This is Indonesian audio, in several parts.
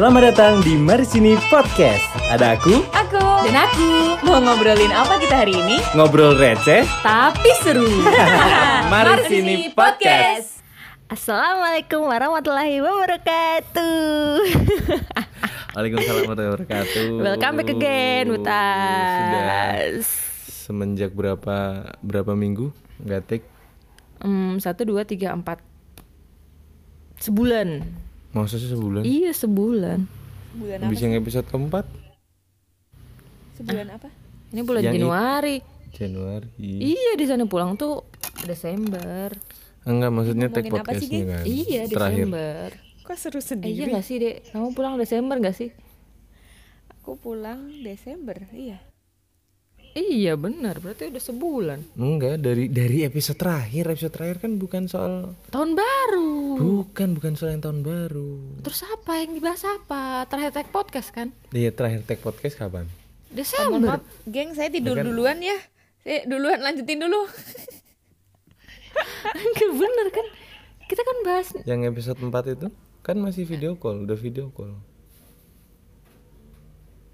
Selamat datang di Mari Sini Podcast. Ada aku, Aku dan aku mau ngobrolin apa kita hari ini? ngobrol receh. Tapi seru. Mari Sini Podcast. Assalamualaikum warahmatullahi wabarakatuh. Waalaikumsalam warahmatullahi wabarakatuh. Welcome back again, Sudah Butas. semenjak berapa berapa minggu nggak take? Hmm, satu dua tiga empat. Sebulan. Maksudnya sebulan? Iya sebulan. Bulan apa? Yang episode keempat Sebulan apa? Ini bulan Yang Januari. Januari. Iya di sana pulang tuh Desember. Enggak maksudnya apa sih, podcastnya kan? Iya Terakhir. Desember. Kok seru Eh, sendiri? iya gak sih dek? Kamu pulang Desember gak sih? Aku pulang Desember. Iya. Iya benar. Berarti udah sebulan. Enggak dari dari episode terakhir episode terakhir kan bukan soal Tahun baru. bukan bukan soal yang tahun baru. Terus apa yang dibahas apa? Terakhir tag podcast kan? Iya terakhir take podcast kapan? Desember. Maaf, geng saya tidur Bukan. duluan ya. Saya duluan lanjutin dulu. Enggak bener kan? Kita kan bahas Yang episode 4 itu kan masih video call, udah video call.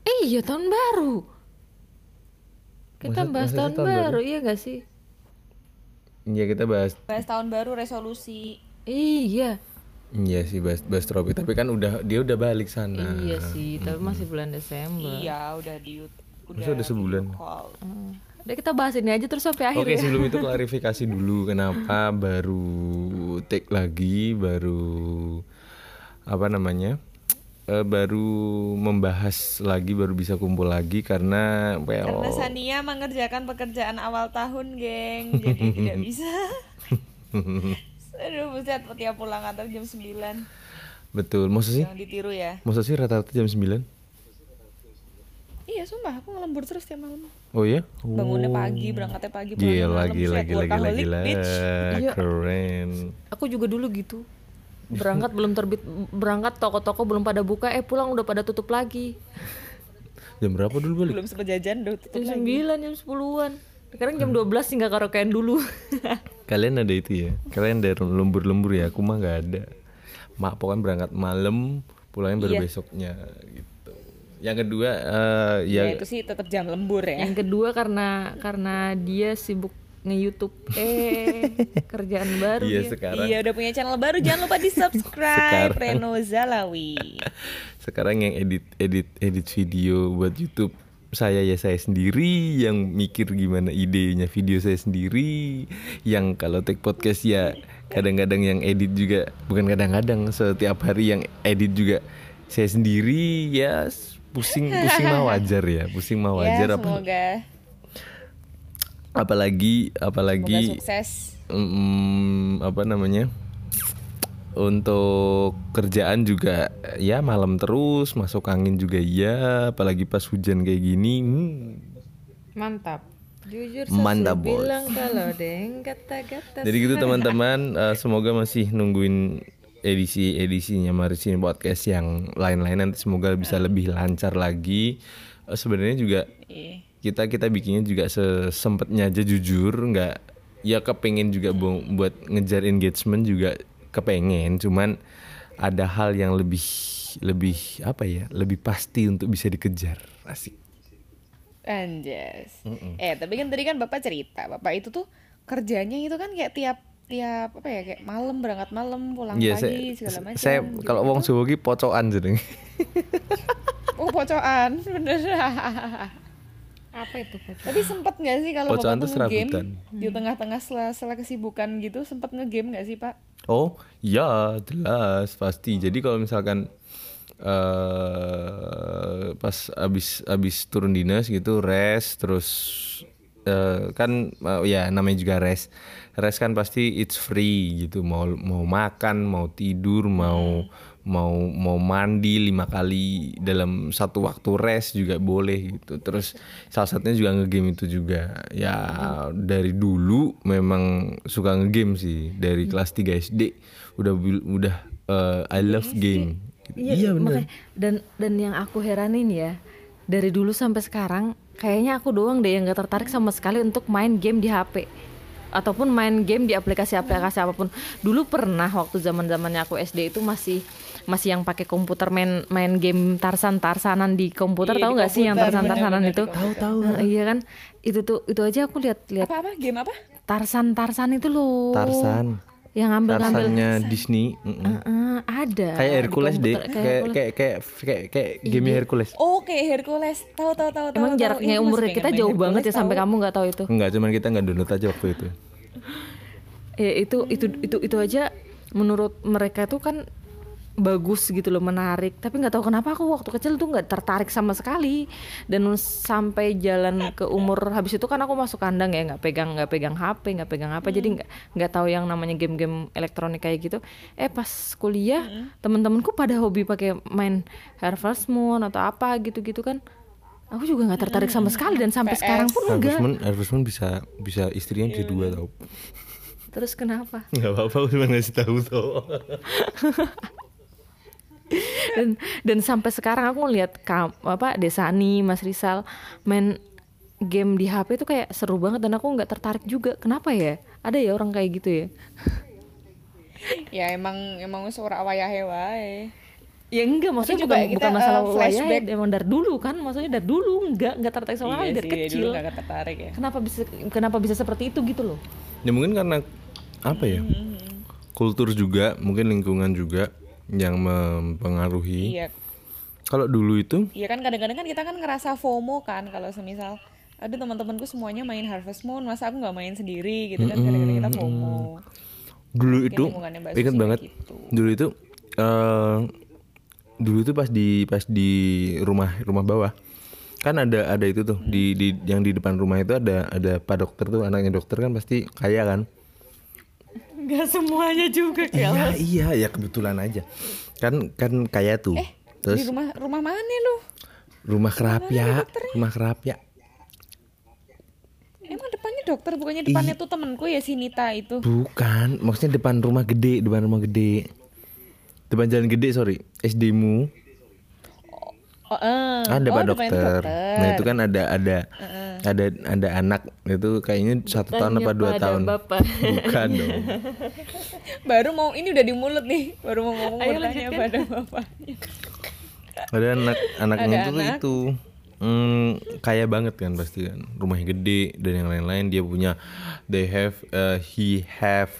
Eh, iya tahun baru. Kita Maksud- bahas tahun, tahun baru, baru? iya gak sih? Iya kita bahas Bahas tahun baru resolusi. Iya, Iya sih bahas bahas tropi tapi kan udah dia udah balik sana. iya sih. Tapi masih bulan Desember. Iya, udah di udah, Masa udah sebulan? Hmm. Udah kita bahas ini aja terus sampai akhir Oke ya. sebelum itu klarifikasi dulu kenapa baru take lagi baru apa namanya Eh, baru membahas lagi baru bisa kumpul lagi karena well Karena Sania mengerjakan pekerjaan awal tahun, geng. Jadi tidak bisa. Aduh, buset tiap pulang kantor jam 9. betul maksud sih Jangan ditiru ya. maksud sih rata-rata jam 9 Iya, sumpah aku ngelembur terus tiap malam. oh iya Bangunnya Oh. pagi, berangkatnya pagi, pulangnya gila malam. gila gila gila gila bitch. Iya. keren Aku juga dulu gitu. Berangkat belum terbit, berangkat toko-toko belum pada buka, eh pulang udah pada tutup lagi. jam berapa dulu balik Belum sempet jajan udah tutup Jam lagi. 9, jam 10-an. Sekarang jam 12 tinggal karaokean dulu. kalian ada itu ya kalian ada lembur-lembur ya aku mah nggak ada mak pokoknya berangkat malam pulangnya baru Iya. besoknya gitu yang kedua eh, Ya, ya itu sih tetap jam lembur ya. Yang kedua karena karena dia sibuk nge-YouTube. Eh kerjaan baru iya dia. sekarang. Iya, udah punya channel baru. Jangan lupa di subscribe Sekarang. Reno Zalawi. sekarang yang edit edit edit video buat YouTube saya ya saya sendiri. Yang mikir gimana idenya video saya sendiri. Yang kalau take podcast ya kadang-kadang yang edit juga bukan kadang-kadang setiap hari yang edit juga saya sendiri. Ya pusing pusing mah wajar ya. Pusing mah wajar ya, apa semoga apalagi semoga apalagi sukses. mm, apa namanya untuk kerjaan juga ya malam terus masuk angin juga iya apalagi pas hujan kayak gini hmm. Mantap. Jujur Mantap, saya bos. bilang kalau deng kata-kata. jadi gitu teman-teman eh, semoga masih nungguin edisi edisinya Mari Sini podcast yang lain-lain nanti semoga bisa lebih lancar lagi Eh, sebenarnya juga Iya. Kita kita bikinnya juga sesempatnya aja jujur nggak ya kepengen juga bu- buat ngejar engagement juga kepengen cuman ada hal yang lebih lebih apa ya lebih pasti untuk bisa dikejar asik Anjas. Eh, tapi kan tadi kan Bapak cerita, Bapak itu tuh kerjanya itu kan kayak tiap tiap apa ya kayak malam berangkat malam pulang Iya, pagi saya, segala macam. saya gitu. kalau wong Jawa ki pocokan jeneng Oh, pocokan. Bener. Apa itu? Pak? Tapi sempet nggak sih kalau tuh ngegame serabutan. di tengah-tengah sela, sela kesibukan gitu sempet ngegame nggak sih, Pak? Oh ya jelas pasti. Jadi kalau misalkan eh pas abis abis turun dinas gitu rest terus eh, kan eh, ya namanya juga rest. Rest kan pasti it's free gitu. Mau mau makan, mau tidur, mau mau mau mandi lima kali dalam satu waktu rest juga boleh gitu. Terus salah satunya juga ngegame itu juga. Ya dari dulu memang suka ngegame sih dari kelas 3 SD udah udah eh, I love game. Gitu. Iya, bener. makanya- dan dan yang aku heranin ya dari dulu sampai sekarang kayaknya aku doang deh yang gak tertarik sama sekali untuk main game di HP. Ataupun main game di aplikasi-aplikasi apa pun. Dulu pernah waktu zaman-zamannya aku SD itu masih masih yang pakai komputer main main game Tarsan Tarsanan di komputer Iya, tahu nggak sih yang komputer, Tarsan Tarsanan bener-bener itu? komputer. tahu. iya kan? Itu tuh itu aja aku lihat lihat Apa apa game apa? Tarsan Tarsan itu loh. Tarsan Yang ngambil-ngambil Tarsannya Disney mm-mm. Eh, ada. kayak Hercules deh kayak Hercules. kayak kayak kayak kayak game Hercules Oh, kayak Hercules. Tahu tahu tahu tahu. Emang tahu. jaraknya aku umur kita jauh main banget ya Hercules, sampai kamu nggak tahu itu. enggak cuman kita nggak download aja waktu itu Ya itu itu itu itu aja menurut mereka itu kan bagus gitu loh menarik. Tapi nggak tahu kenapa aku waktu kecil tuh nggak tertarik sama sekali. Dan sampai jalan ke umur habis itu kan aku masuk kandang ya nggak pegang nggak pegang HP nggak pegang apa. Jadi nggak nggak tahu yang namanya game-game elektronik kayak gitu. Eh pas kuliah temen-temenku pada hobi pakai main Harvest Moon atau apa gitu-gitu kan. Aku juga nggak tertarik sama sekali dan sampai sekarang pun Harvest enggak. Moon Harvest Moon bisa bisa istrinya bisa dua tau. Terus kenapa? Nggak apa-apa aku cuma ngasih tahu tau dan dan sampai sekarang aku ngeliat kam, apa Desani Mas Rizal main game di HP itu kayak seru banget dan aku nggak tertarik juga. Kenapa ya? Ada ya orang kayak gitu ya? Ya emang emang ora wayahe wae. ya enggak maksudnya juga bukan, kita, bukan masalah wilayah flashback. emang dari dulu kan? Maksudnya dari dulu nggak nggak tertarik sama Iya dari sih, kecil. dulu gak tertarik ya. kenapa bisa kenapa bisa seperti itu gitu loh? Ya mungkin karena apa ya? Kultur juga mungkin lingkungan juga yang mempengaruhi. Iya. kalau dulu itu? Iya kan kadang-kadang kan kita kan ngerasa FOMO kan kalau semisal aduh teman-temanku semuanya main Harvest Moon masa aku nggak main sendiri? gitu kan kadang-kadang kita FOMO. dulu itu ingat banget gitu. dulu itu eh dulu itu pas di pas di rumah rumah bawah. Kan ada ada itu tuh di di yang di depan rumah itu ada ada pak dokter tuh anaknya dokter kan pasti kaya kan nggak semuanya juga iya iya ya kebetulan aja. Kan kan kaya tuh. Di terus? rumah rumah mana lu? rumah kerapia rumah kerapia. Emang depannya dokter bukannya depannya tuh temenku ya si Nita itu. bukan maksudnya depan rumah gede depan rumah gede. Depan jalan gede sorry SD mu Oh, eh. ada oh, pak depannya dokter. nah itu kan ada ada ada ada anak itu kayaknya satu tahun apa dua tahun bapak. bukan dong Baru mau ini udah di mulut nih, baru mau ngomong Ayo bertanya lanjutkan. pada bapaknya. ada anak anaknya Ada itu anak. itu hmm, kaya banget kan pasti kan rumahnya gede dan yang lain-lain dia punya they have uh, he have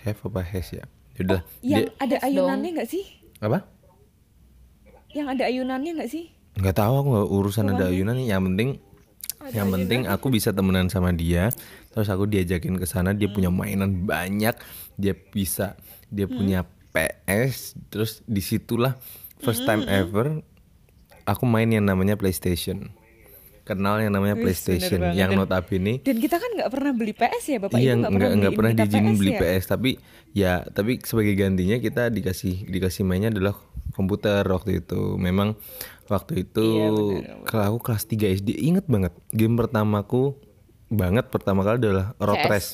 have apa has ya udah Yang ada ayunannya nggak sih? apa Yang ada ayunannya nggak sih? nggak tahu aku nggak urusan ada ayunan yang penting yang penting aku bisa temenan sama dia. Terus aku diajakin ke sana dia punya mainan banyak. Dia bisa dia punya PS terus di situlah first time ever aku main yang namanya PlayStation kenal yang namanya PlayStation banget. yang notabene Dan kita kan nggak pernah beli PS ya bapak iya ibu nggak nggak nggak pernah diizinin beli ya? PS tapi ya tapi sebagai gantinya kita dikasih dikasih mainnya adalah komputer waktu itu. Memang waktu itu Iya, kalau aku kelas 3 SD inget banget game pertamaku banget pertama kali adalah road CS. race.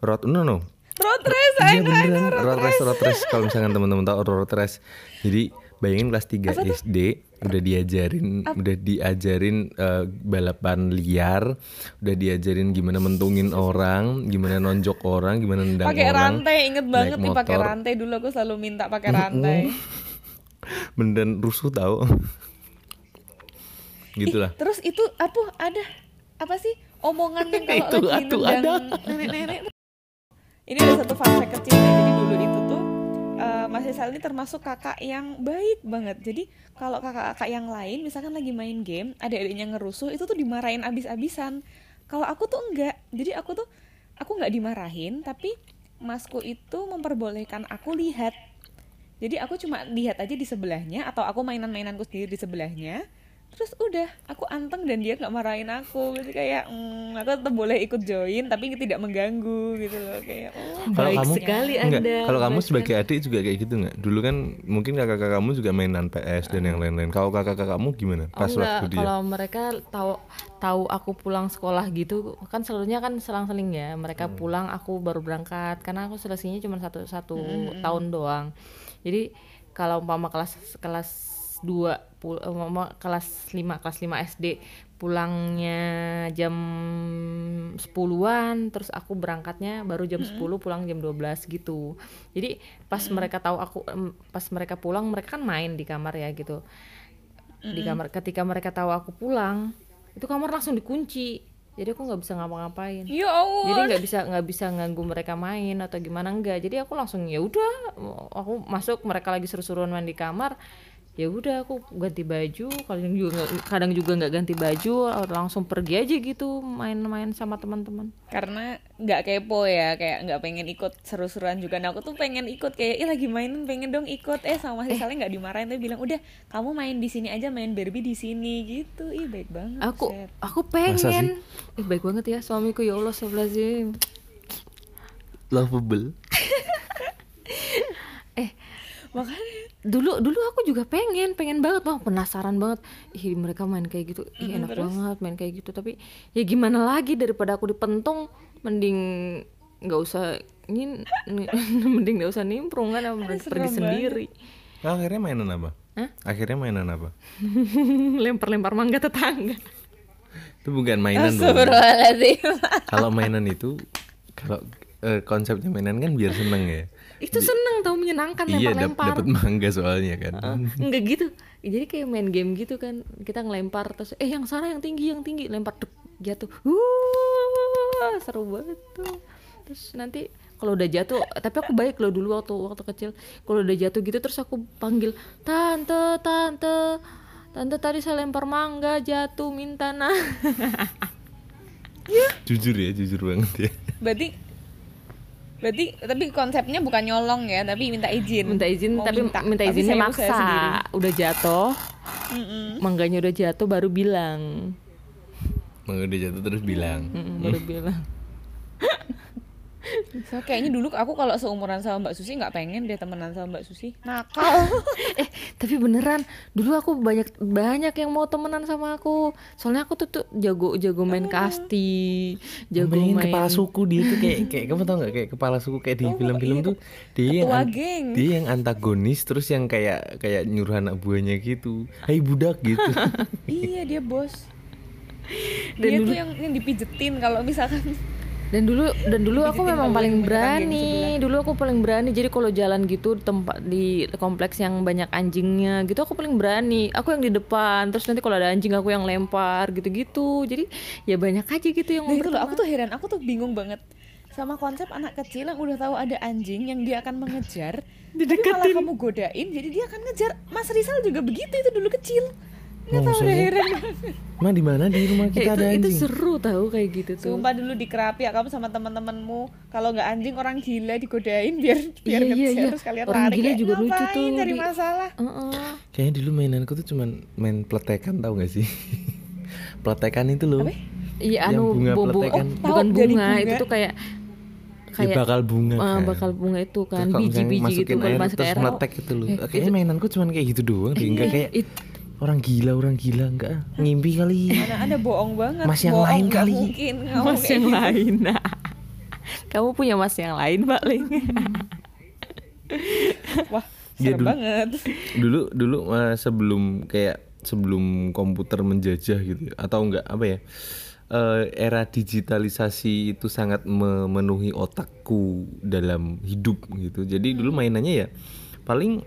Road no no. Road race, iya beneran road race road race. Kalau misalkan teman-teman tahu road race jadi bayangin kelas 3 SD udah diajarin udah diajarin eh, balapan liar udah diajarin gimana mentungin orang gimana nonjok orang gimana nendang pakai orang rantai inget banget nih pakai rantai. Dulu aku selalu minta pakai rantai. Beneran rusuh tau. Gitulah. terus itu apa ada apa sih omongan yang kalau Itu, lagi nendang nenek-nenek. Ini ada satu fact kecil ya jadi dulu itu eh, Mas ini termasuk kakak yang baik banget. Jadi kalau kakak-kakak yang lain misalkan lagi main game ada adiknya ngerusuh itu tuh dimarahin abis-abisan. Kalau aku tuh enggak. Jadi aku tuh aku nggak dimarahin tapi masku itu memperbolehkan aku lihat. Jadi aku cuma lihat aja di sebelahnya atau aku mainan-mainanku sendiri di sebelahnya terus udah aku anteng dan dia nggak marahin aku. Jadi kayak mm, aku tetap boleh ikut join tapi tidak mengganggu gitu loh. Kayak oh kalau Baik kamu sekali enggak, Anda, kalau kamu sebagai adik juga kayak gitu nggak? Dulu kan mungkin kakak-kakak kamu juga mainan PS dan yang lain-lain. Kalau kakak-kakak kamu gimana Oh, pas enggak, waktu dia? kalau mereka tahu tahu aku pulang sekolah gitu kan selalunya kan selang-seling ya. Mereka Hmm. pulang aku baru berangkat. Karena aku selesainya cuma satu satu tahun doang. Jadi kalau umpama kelas kelas 2 pul- umpama kelas 5 kelas 5 SD pulangnya jam 10-an terus aku berangkatnya baru jam 10 pulang jam 12 gitu. Jadi pas mereka tahu aku pas mereka pulang mereka kan main di kamar ya gitu. Di kamar ketika mereka tahu aku pulang itu kamar langsung dikunci. Jadi aku nggak bisa ngapa-ngapain. Ya Allah. jadi nggak bisa nggak bisa ganggu mereka main atau gimana enggak jadi aku langsung ya udah aku masuk mereka lagi seru-seruan main di kamar ya udah aku ganti baju kadang juga nggak- kadang juga nggak ganti baju langsung pergi aja gitu main-main sama teman-teman. Karena nggak kepo ya kayak nggak pengen ikut seru-seruan juga. Nah aku tuh pengen ikut kayak ih lagi mainin pengen dong ikut. Eh sama si Saleh nggak dimarahin tapi bilang udah kamu main di sini aja main Barbie di sini gitu. Ih baik banget aku Set. aku pengen. Eh baik banget ya suamiku ya Allah sih Lovable. eh. Makanya dulu dulu aku juga pengen pengen banget bang penasaran banget ih mereka main kayak gitu ih enak banget main kayak gitu tapi ya gimana lagi daripada aku dipentung mending nggak usah ini mending nggak usah nimprung kan mending serem pergi banget. sendiri Ah, akhirnya mainan apa? Hah? Akhirnya mainan apa? lempar-lempar mangga tetangga Itu bukan mainan dong. Astagfirullahaladzim Kalau mainan itu kalau eh, konsepnya mainan kan biar seneng ya. Itu seneng tau menyenangkan Iya, lempar-lempar. dapat mangga soalnya kan. enggak gitu. Jadi kayak main game gitu kan kita ngelempar terus eh yang sana yang tinggi yang tinggi. Lempar duk jatuh. Wuh, seru banget tuh. Terus nanti kalau udah jatuh tapi aku baik loh dulu waktu waktu kecil. Kalau udah jatuh gitu terus aku panggil tante tante tante tadi saya lempar mangga jatuh minta nah jujur ya, jujur banget ya. berarti berarti tapi konsepnya bukan nyolong ya tapi minta izin minta izin Mau tapi minta, Tapi izinnya saya- saya maksa sendiri. udah jatuh Mm-mm. mangganya udah jatuh baru bilang Mangga udah jatuh terus bilang. Mm-mm, baru bilang So, kayaknya dulu aku kalau seumuran sama Mbak Susi nggak pengen deh temenan sama Mbak Susi. Nakal. Eh tapi beneran dulu aku banyak banyak yang mau temenan sama aku. Soalnya aku tuh, tuh jago jago main kasti jago Main main kepala suku dia tuh kayak kayak kamu tau nggak? Kayak kepala suku kayak di film-film tuh dia yang geng. dia yang antagonis terus yang kayak kayak nyuruh anak buahnya gitu. Hai budak gitu. iya dia bos. Dan dia dulu- tuh yang yang dipijetin kalau misalkan dan dulu dan dulu aku memang paling berani. dulu aku paling berani. Jadi kalau jalan gitu di tempat di kompleks yang banyak anjingnya gitu aku paling berani. Aku yang di depan terus nanti kalau ada anjing aku yang lempar gitu-gitu. Jadi ya banyak aja gitu yang nah itu loh aku tuh heran. Aku tuh bingung banget sama konsep anak kecil yang udah tahu ada anjing yang dia akan mengejar tapi malah kamu godain jadi dia akan ngejar. Mas Rizal juga begitu itu dulu kecil nggak tahu udah heran. Ma di mana di rumah Ya, kita itu, ada itu anjing? seru tahu kayak gitu tuh Sumpah dulu di kerapi ya kamu sama teman-temanmu kalau nggak anjing orang gila digodain biar biar Iya, iya, iya. terus kalian Orang lari gila kayak, juga lucu "Ngapain tuh cari di- masalah Heeh. Kayaknya dulu mainanku tuh cuman main pletekan tau gak sih? pletekan itu loh. Iya Yang anu bunga bu- bu- pletekan. oh, Tahu, bukan jadi bunga, bunga. itu tuh kayak ya bakal bunga ah, kan. bakal bunga itu kan biji-biji gitu air masuk terus air. meletek gitu loh. Eh, Kayaknya mainanku cuman kayak gitu doang, deh. enggak kayak It- orang gila orang gila enggak ngimpi kali. mana ada bohong banget Mas yang Bohong, lain kali. mungkin ngomong mas yang gitu. lain. Kamu punya mas yang lain, Mbak Ling? wah Iya, serem dulu. banget dulu dulu eh, sebelum kayak sebelum komputer menjajah gitu ya, atau enggak apa ya eh, era digitalisasi itu sangat memenuhi otakku dalam hidup gitu jadi dulu mainannya ya paling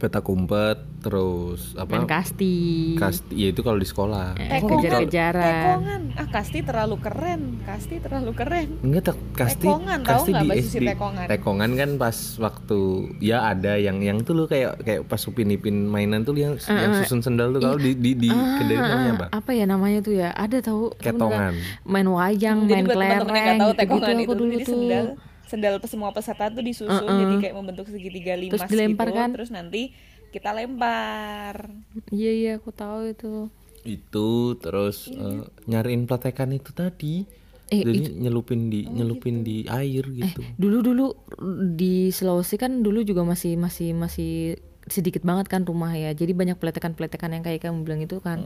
peta kumpet terus Main apa kasti. kasti ya itu kalau di sekolah Eh, kejar-kejaran. tekongan ah kasti terlalu keren kasti terlalu keren Enggak tak kasti Tekongan, tahu kasti nggak di SD tekongan? tekongan kan pas waktu ya ada yang yang tuh lo kayak kayak pas upin ipin mainan tuh yang yang susun sendal tuh kalau di di di kendari namanya apa Apa ya namanya tuh ya? Ada tahu Ketongan. Main wayang, jadi main buat teman-teman yang kelereng. nggak tahu gitu-gitu tekongan aku itu dulu tuh. sendal sendal semua peserta tuh disusun jadi kayak membentuk segitiga limas Terus dilempar gitu. kan? terus nanti kita lempar. Iya iya aku tahu itu. itu terus eh, nyariin pletekan itu tadi. Eh, jadi nyelupin di nyelupin di air gitu. Dulu dulu di Sulawesi kan dulu juga masih masih masih sedikit banget kan rumah ya. Jadi banyak peletekan-peletekan yang kayak kamu bilang itu kan.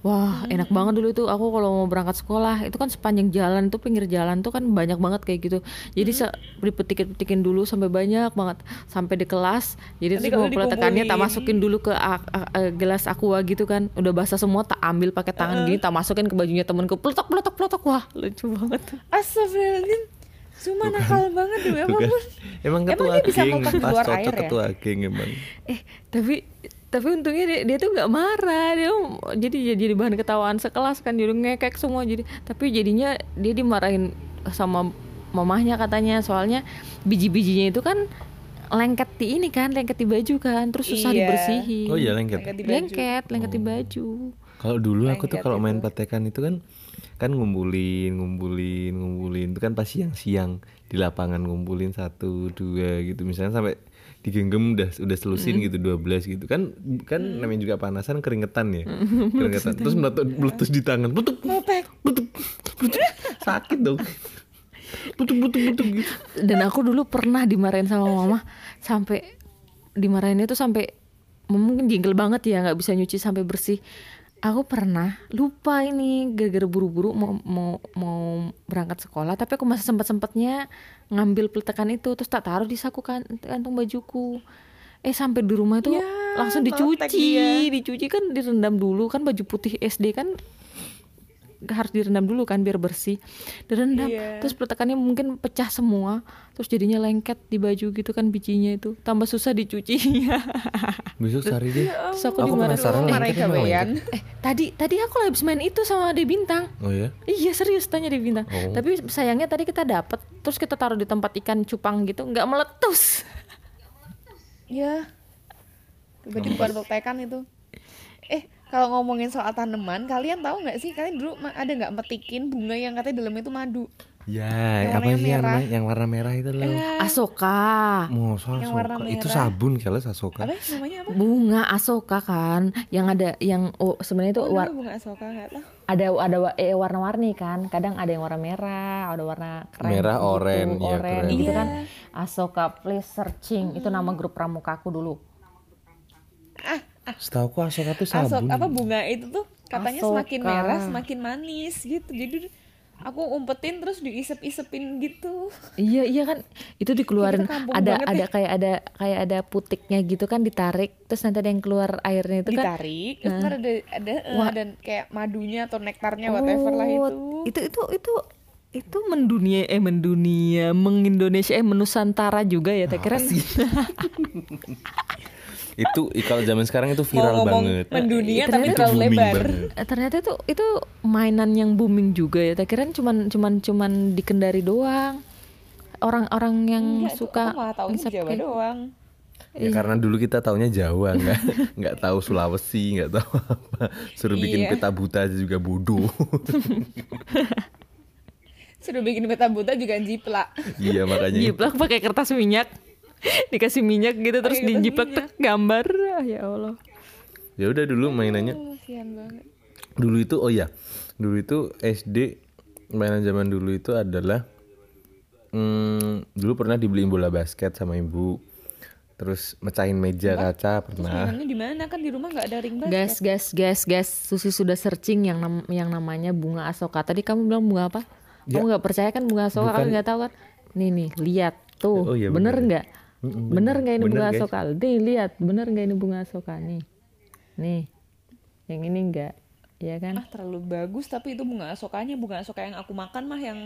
Wah enak banget dulu itu. Aku kalau mau berangkat sekolah itu kan sepanjang jalan tuh pinggir jalan tuh kan banyak banget kayak gitu. Jadi se- dipetik-petikin dulu sampai banyak banget. Sampai di kelas jadi Nanti kalau peletakannya tak masukin dulu ke a- a- a- gelas aqua gitu kan. Udah basah semua tak ambil pakai tangan gini tak masukin ke bajunya temenku peletok peletok peletok. Wah lucu banget. Astagfirullahaladzim Cuma nakal banget Tuh emang Emang Emang ketua dia bisa geng, pas luar cocok air ya? ketua geng emang. eh tapi tapi untungnya dia, dia tuh nggak marah dia jadi jadi bahan ketawaan sekelas kan dia udah ngekek semua jadi tapi jadinya dia dimarahin sama mamahnya katanya soalnya biji-bijinya itu kan lengket di ini kan lengket di baju kan terus susah Iya. dibersihin Oh iya lengket. Lengket di baju. lengket lengket di baju Kalau dulu aku tuh Lengket kalau main itu. petekan itu kan kan ngumpulin, ngumpulin, ngumpulin. Itu kan pas siang-siang di lapangan ngumpulin satu dua gitu. Misalnya sampai digenggam udah udah selusin gitu 12 gitu. Kan kan namanya juga panasan keringetan ya. Keringetan. Terus meletus, meletus di tangan. Betuk betuk sakit dong. Betuk betuk betuk gitu. Dan aku dulu pernah dimarahin sama mama. Sampai dimarahinnya tuh sampai mungkin jengkel banget ya nggak bisa nyuci sampai bersih aku pernah lupa ini gara-gara buru-buru mau mau mau berangkat sekolah tapi aku masih sempat sempatnya ngambil peletakan itu terus tak taruh di saku kan kantung bajuku eh sampai di rumah itu Ya, langsung dicuci dia. dicuci kan direndam dulu kan baju putih SD kan harus direndam dulu kan biar bersih. Direndam Iya. terus peletakannya mungkin pecah semua terus jadinya lengket di baju gitu kan bijinya itu tambah susah dicucinya besok cari deh terus aku, Aku penasaran eh, lengket. Eh tadi tadi aku habis main itu sama De Bintang. Oh ya Iya serius tanya di bintang. Oh. Tapi sayangnya tadi kita dapet, terus kita taruh di tempat ikan cupang gitu, nggak meletus. Ya Tiba-tiba peltekan itu. Eh kalau ngomongin soal tanaman Kalian tahu nggak sih Kalian dulu ada nggak metikin bunga yang katanya dalamnya itu madu ya Yang apa sih yang, merah. yang warna merah itu loh Asoka, Masa Yang warna Asoka? Itu merah. sabun kali Asoka. Apa namanya apa? bunga asoka kan, yang ada yang oh sebenarnya itu Oh, war- bunga asoka nggak tahu ada ada eh, warna-warni kan. Kadang ada yang warna merah, ada warna krem Merah, gitu, oranye, ya, oranye krem. gitu Iya. kan. Asoka please searching itu nama grup pramukaku dulu. Setahu aku Asoka tuh Asok sabun. apa bunga itu tuh katanya semakin Asoka. merah semakin manis gitu. Jadi aku umpetin terus diisep-isepin gitu. Iya iya kan? Itu dikeluarin. Ada ada ya. kayak ada kayak ada putiknya gitu kan ditarik. Terus nanti ada yang keluar airnya itu kan? Ditarik terus ntar ada ada eh, Wah. dan kayak madunya atau nektarnya whatever lah itu Oh, itu. itu itu itu mendunia eh mendunia mengindonesia eh menusantara juga ya tak kira itu kalau zaman sekarang itu mau viral ngomong banget. mendunia Itu tapi ternyata terlalu lebar banget. Eh, ternyata itu itu mainan yang booming juga ya tak kira cuman cuman cuman di Kendari doang orang-orang yang Enggak, itu suka aku Jawa kayak- doang Ya karena dulu kita taunya Jawa nggak nggak tahu Sulawesi nggak tahu apa. Suruh bikin Iya. peta buta aja juga bodoh. sudah bikin peta buta juga jiplak iya makanya. jiplak pakai kertas minyak dikasih minyak gitu terus kertas dijiplak minyak. tek, gambar Ah, ya Allah Ya udah dulu mainannya oh, kasihan banget dulu itu oh ya dulu itu SD mainan zaman dulu itu adalah hmm, dulu pernah dibeliin bola basket sama ibu terus mecahin meja kaca pernah mainannya di mana kan di rumah nggak ada ring basket Gas, gas, gas, gas. Susi sudah searching yang nam- yang namanya bunga asoka. Tadi kamu bilang bunga apa? Kamu nggak percaya kan bunga asoka? Kamu nggak tahu kan? Nih nih, lihat tuh. Oh iya, bener bener. Nggak? Bener nggak ini Bener, bunga guys. asoka? Nih lihat, bener nggak ini bunga asoka nih? Nih, yang ini enggak, ya kan? ah terlalu bagus tapi itu bunga asokanya bunga asoka yang aku makan mah yang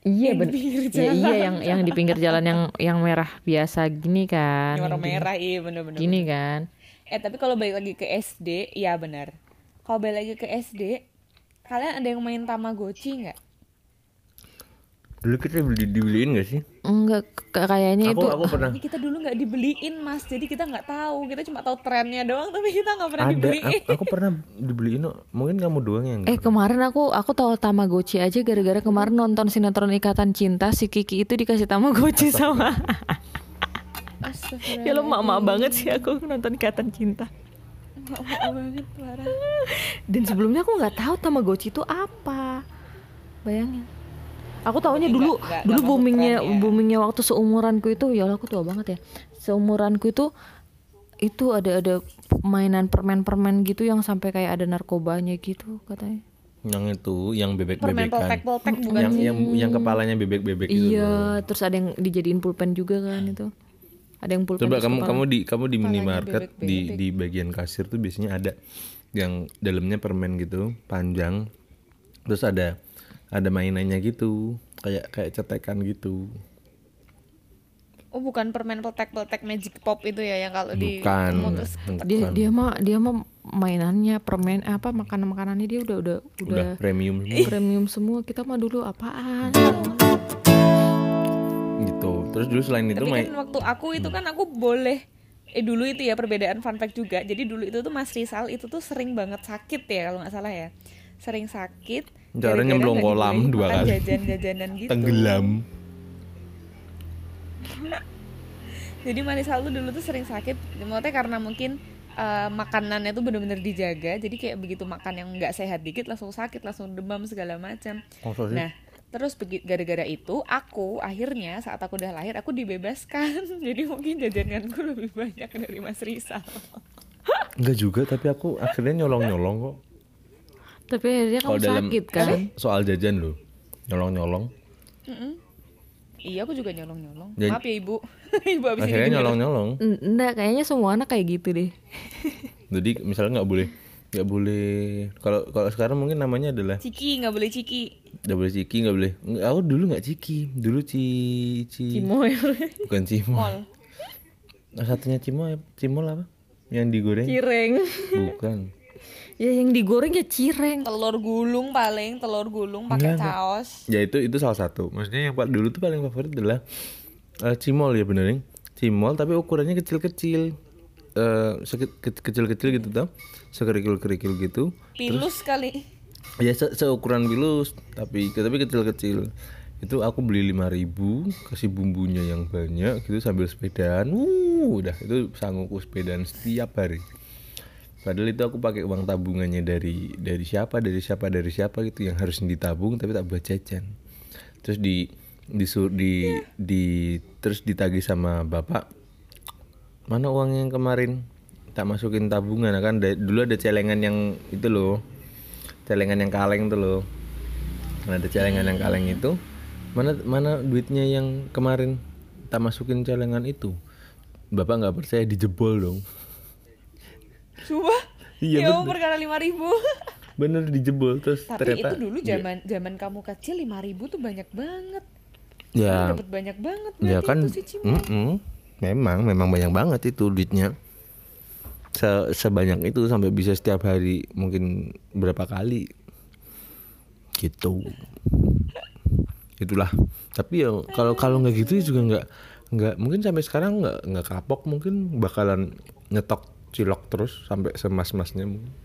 Iya yang di bener. pinggir Ya, jalan. iya yang yang di pinggir jalan yang yang merah biasa gini kan? yang warna merah iya bener-bener Gini kan? Eh tapi kalau balik lagi ke SD, iya benar. Kalau balik lagi ke SD, kalian ada yang main Tamagotchi nggak? Dulu kita beli dibeliin gak sih Enggak, kayaknya aku itu aku pernah kita dulu nggak dibeliin mas, jadi kita nggak tahu. Kita cuma tahu trennya doang, tapi kita nggak pernah ada dibeliin. aku, aku pernah dibeliin mungkin kamu doang yang Eh kemarin aku aku tahu Tamagotchi aja gara-gara kemarin nonton sinetron Ikatan Cinta si Kiki itu dikasih Tamagotchi sama. Ya lo mak-mak banget sih aku nonton Ikatan Cinta. Mak-mak banget parah. Dan sebelumnya aku nggak tahu Tamagotchi itu apa. Bayangin. Aku taunya Berarti dulu nggak- nggak- dulu masuk boomingnya ya? boomingnya waktu seumuranku itu ya Allah aku tua banget ya. Seumuranku itu itu ada ada mainan permen-permen gitu yang sampai kayak ada narkobanya gitu katanya. Yang itu, yang permen bebek-bebekan. poltek-poltek bukan Yang yang yang kepalanya bebek-bebek gitu. loh. Iya, terus ada yang dijadiin pulpen juga kan itu. Ada yang pulpen. Coba kamu kepala- kamu di kamu di minimarket bebek-bebek. di di bagian kasir tuh biasanya ada yang dalamnya permen gitu, panjang. Terus ada ada mainannya gitu, kayak kayak cetekan gitu. Oh bukan permen poltek-poltek magic pop itu ya yang kalau di Bukan. terus dia dia mah dia mah mainannya permen apa makanan makanannya dia udah udah udah, Udah premium semua premium semua kita mah dulu apaan gitu. Terus dulu selain itu Tapi main kan waktu aku itu kan aku boleh eh dulu itu ya perbedaan fun fact juga. Jadi dulu itu tuh Mas Rizal itu tuh sering banget sakit ya kalau nggak salah ya. Sering sakit. Gara-gara nyemplung kolam dua kali. Jajan-jajanan gitu. tenggelam. Jadi Mas Rizal tuh dulu tuh sering sakit. Maksudnya karena mungkin eh, makanannya tuh bener-bener dijaga. Jadi kayak begitu makan yang nggak sehat dikit langsung sakit, langsung demam segala macam. Nah, terus gara-gara itu aku akhirnya saat aku udah lahir aku dibebaskan. Jadi mungkin jajananku lebih banyak dari Mas Rizal. Enggak juga, tapi aku akhirnya nyolong-nyolong kok. Tapi akhirnya kamu Kalau dalam sakit kan soal jajan loh. Nyolong-nyolong. Iya, aku juga nyolong-nyolong. Maaf ya, Ibu. Ibu habis Akhirnya ini nyolong-nyolong. Enggak kayaknya semua anak kayak gitu deh Jadi misalnya nggak boleh nggak boleh kalau kalau sekarang mungkin namanya adalah Ciki, nggak boleh ciki. nggak boleh ciki nggak boleh aku dulu nggak ciki dulu ci ci Cimoy bukan. Nah, satunya cimol cimol apa yang digoreng cireng bukan ya yang digoreng ya cireng. Telur gulung paling, telur gulung pakai saus. ya itu itu salah satu. Maksudnya yang pak dulu tuh paling favorit adalah eh, cimol ya bener Ning? cimol tapi ukurannya kecil-kecil. Eh ke- kecil-kecil gitu tau. Sekerikil-kerikil gitu. Pilus kali. ya se- seukuran pilus tapi tapi kecil-kecil. Itu aku beli 5000 kasih bumbunya yang banyak gitu sambil sepedaan. Uh udah itu sanggupku sepedaan setiap hari padahal itu aku pakai uang tabungannya dari dari siapa dari siapa dari siapa gitu yang harus ditabung tapi tak buat jajan. Terus di disur di di terus ditagih sama bapak mana uang yang kemarin? Tak masukin tabungan. Nah, kan da- dulu ada celengan yang itu loh celengan yang kaleng tuh loh. Nah, ada celengan yang kaleng itu mana mana duitnya yang kemarin? Tak masukin celengan itu. Bapak nggak percaya dijebol dong Coba. Iya, ya perkara 5000. bener dijebol terus Tapi ternyata itu dulu zaman zaman kamu kecil 5000 tuh banyak banget. ya Dapat banyak banget ya kan itu si Cimol. mm-mm. memang memang banyak banget itu duitnya Se- sebanyak itu sampai bisa setiap hari mungkin berapa kali gitu itulah tapi ya kalau kalau nggak gitu juga nggak nggak mungkin sampai sekarang nggak nggak kapok mungkin bakalan nyetok cilok terus sampai semas-masnya. Mungkin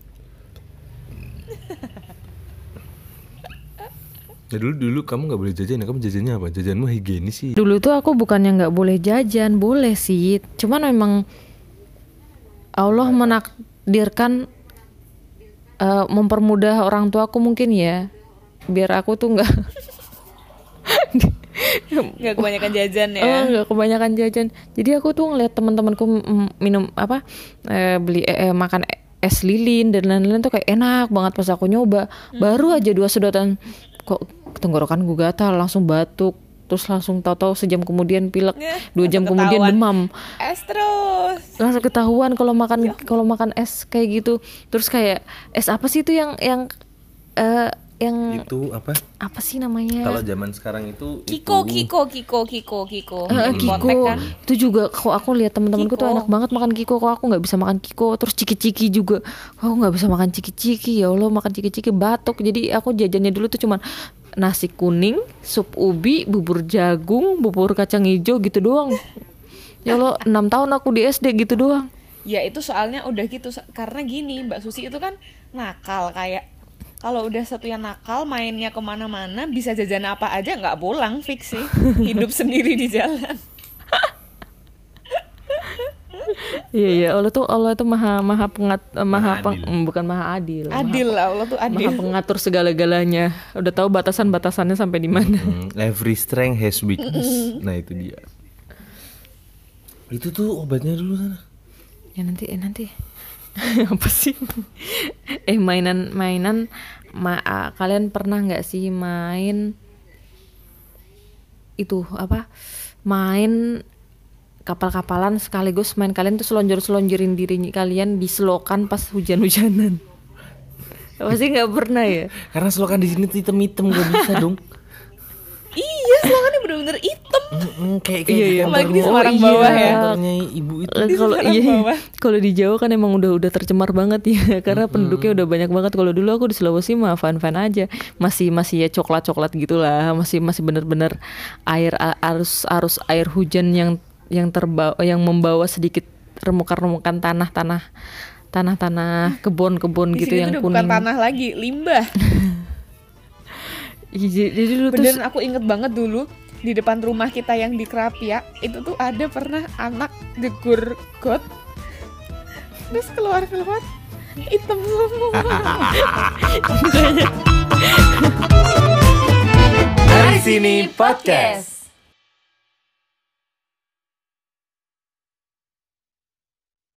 ya dulu dulu kamu nggak boleh jajan ya? Kamu jajannya apa? Jajanmu higienis sih. Dulu tuh aku bukannya nggak boleh jajan boleh sih. Cuman memang Allah menakdirkan eh, mempermudah orang tua aku mungkin ya. Biar aku tuh nggak Nggak kebanyakan jajan ya. Oh, nggak kebanyakan jajan. Jadi aku tuh ngeliat teman-temanku minum apa eh, beli eh, eh, makan es lilin dan lain-lain tuh kayak enak banget pas aku nyoba. Baru aja dua sedotan kok tenggorokan gue gatal langsung batuk terus langsung tahu-tahu sejam kemudian pilek Ya, dua jam langsung kemudian ketahuan. demam Es terus. langsung ketahuan kalau makan kalau makan es kayak gitu terus kayak es apa sih itu yang yang eh, yang itu apa? Apa sih namanya? Kalau zaman sekarang itu Kiko, itu Kiko, Kiko, Kiko, Kiko. Di Kiko. Kontek kan. itu juga kok aku lihat temen-temenku tuh enak banget makan Kiko. Kok aku nggak bisa makan Kiko terus ciki-ciki juga. Kok aku nggak bisa makan ciki-ciki ya Allah makan ciki-ciki batuk. Jadi aku jajannya dulu tuh cuman nasi kuning sup ubi bubur jagung bubur kacang hijau gitu doang. Ya Allah enam tahun aku di SD gitu doang. Ya itu soalnya udah gitu. Karena gini Mbak Susi itu kan nakal kayak kalau udah satu yang nakal mainnya ke mana-mana bisa jajan apa aja nggak pulang fix sih. Hidup sendiri di jalan. Iya iya Allah tuh Allah tuh maha maha pengat eh, maha, Maha peng- adil. bukan maha adil. Maha- adil lah Allah tuh maha, adil pengatur segala-galanya. Udah tahu batasan-batasannya sampai di mana. Hmm, every strength has weakness. Nah itu dia. Itu tuh obatnya dulu sana. Ya nanti eh nanti apa sih? Eh mainan mainan. Ma kalian pernah nggak sih main itu apa? Main kapal-kapalan sekaligus main kalian tuh selonjor-selonjorin diri kalian di selokan pas hujan-hujanan. Pasti nggak pernah ya? Karena selokan di sini tuh hitam-hitam gak bisa dong. iya selokannya bener-bener hitam Mm-mm, kayak Iya, iya. kayak Apalagi di Semarang iya. bawah ya. Kantornya ibu itu. Kalau iya kalau di Jawa kan emang udah udah tercemar banget ya. Karena penduduknya udah banyak banget. Kalau dulu aku di Sulawesi mah fan fan aja. Masih masih ya coklat coklat gitulah. Masih masih bener-bener air arus arus air hujan yang yang terbawa yang membawa sedikit remukan-remukan tanah-tanah tanah-tanah kebun-kebun gitu yang udah bukan kuning. tanah lagi limbah. Iya, Jadi jadi dulu tuh beneran aku inget banget dulu di depan rumah kita yang di Kerapia itu tuh ada pernah anak jegur got terus keluar keluar hitam semua Mari sini podcast.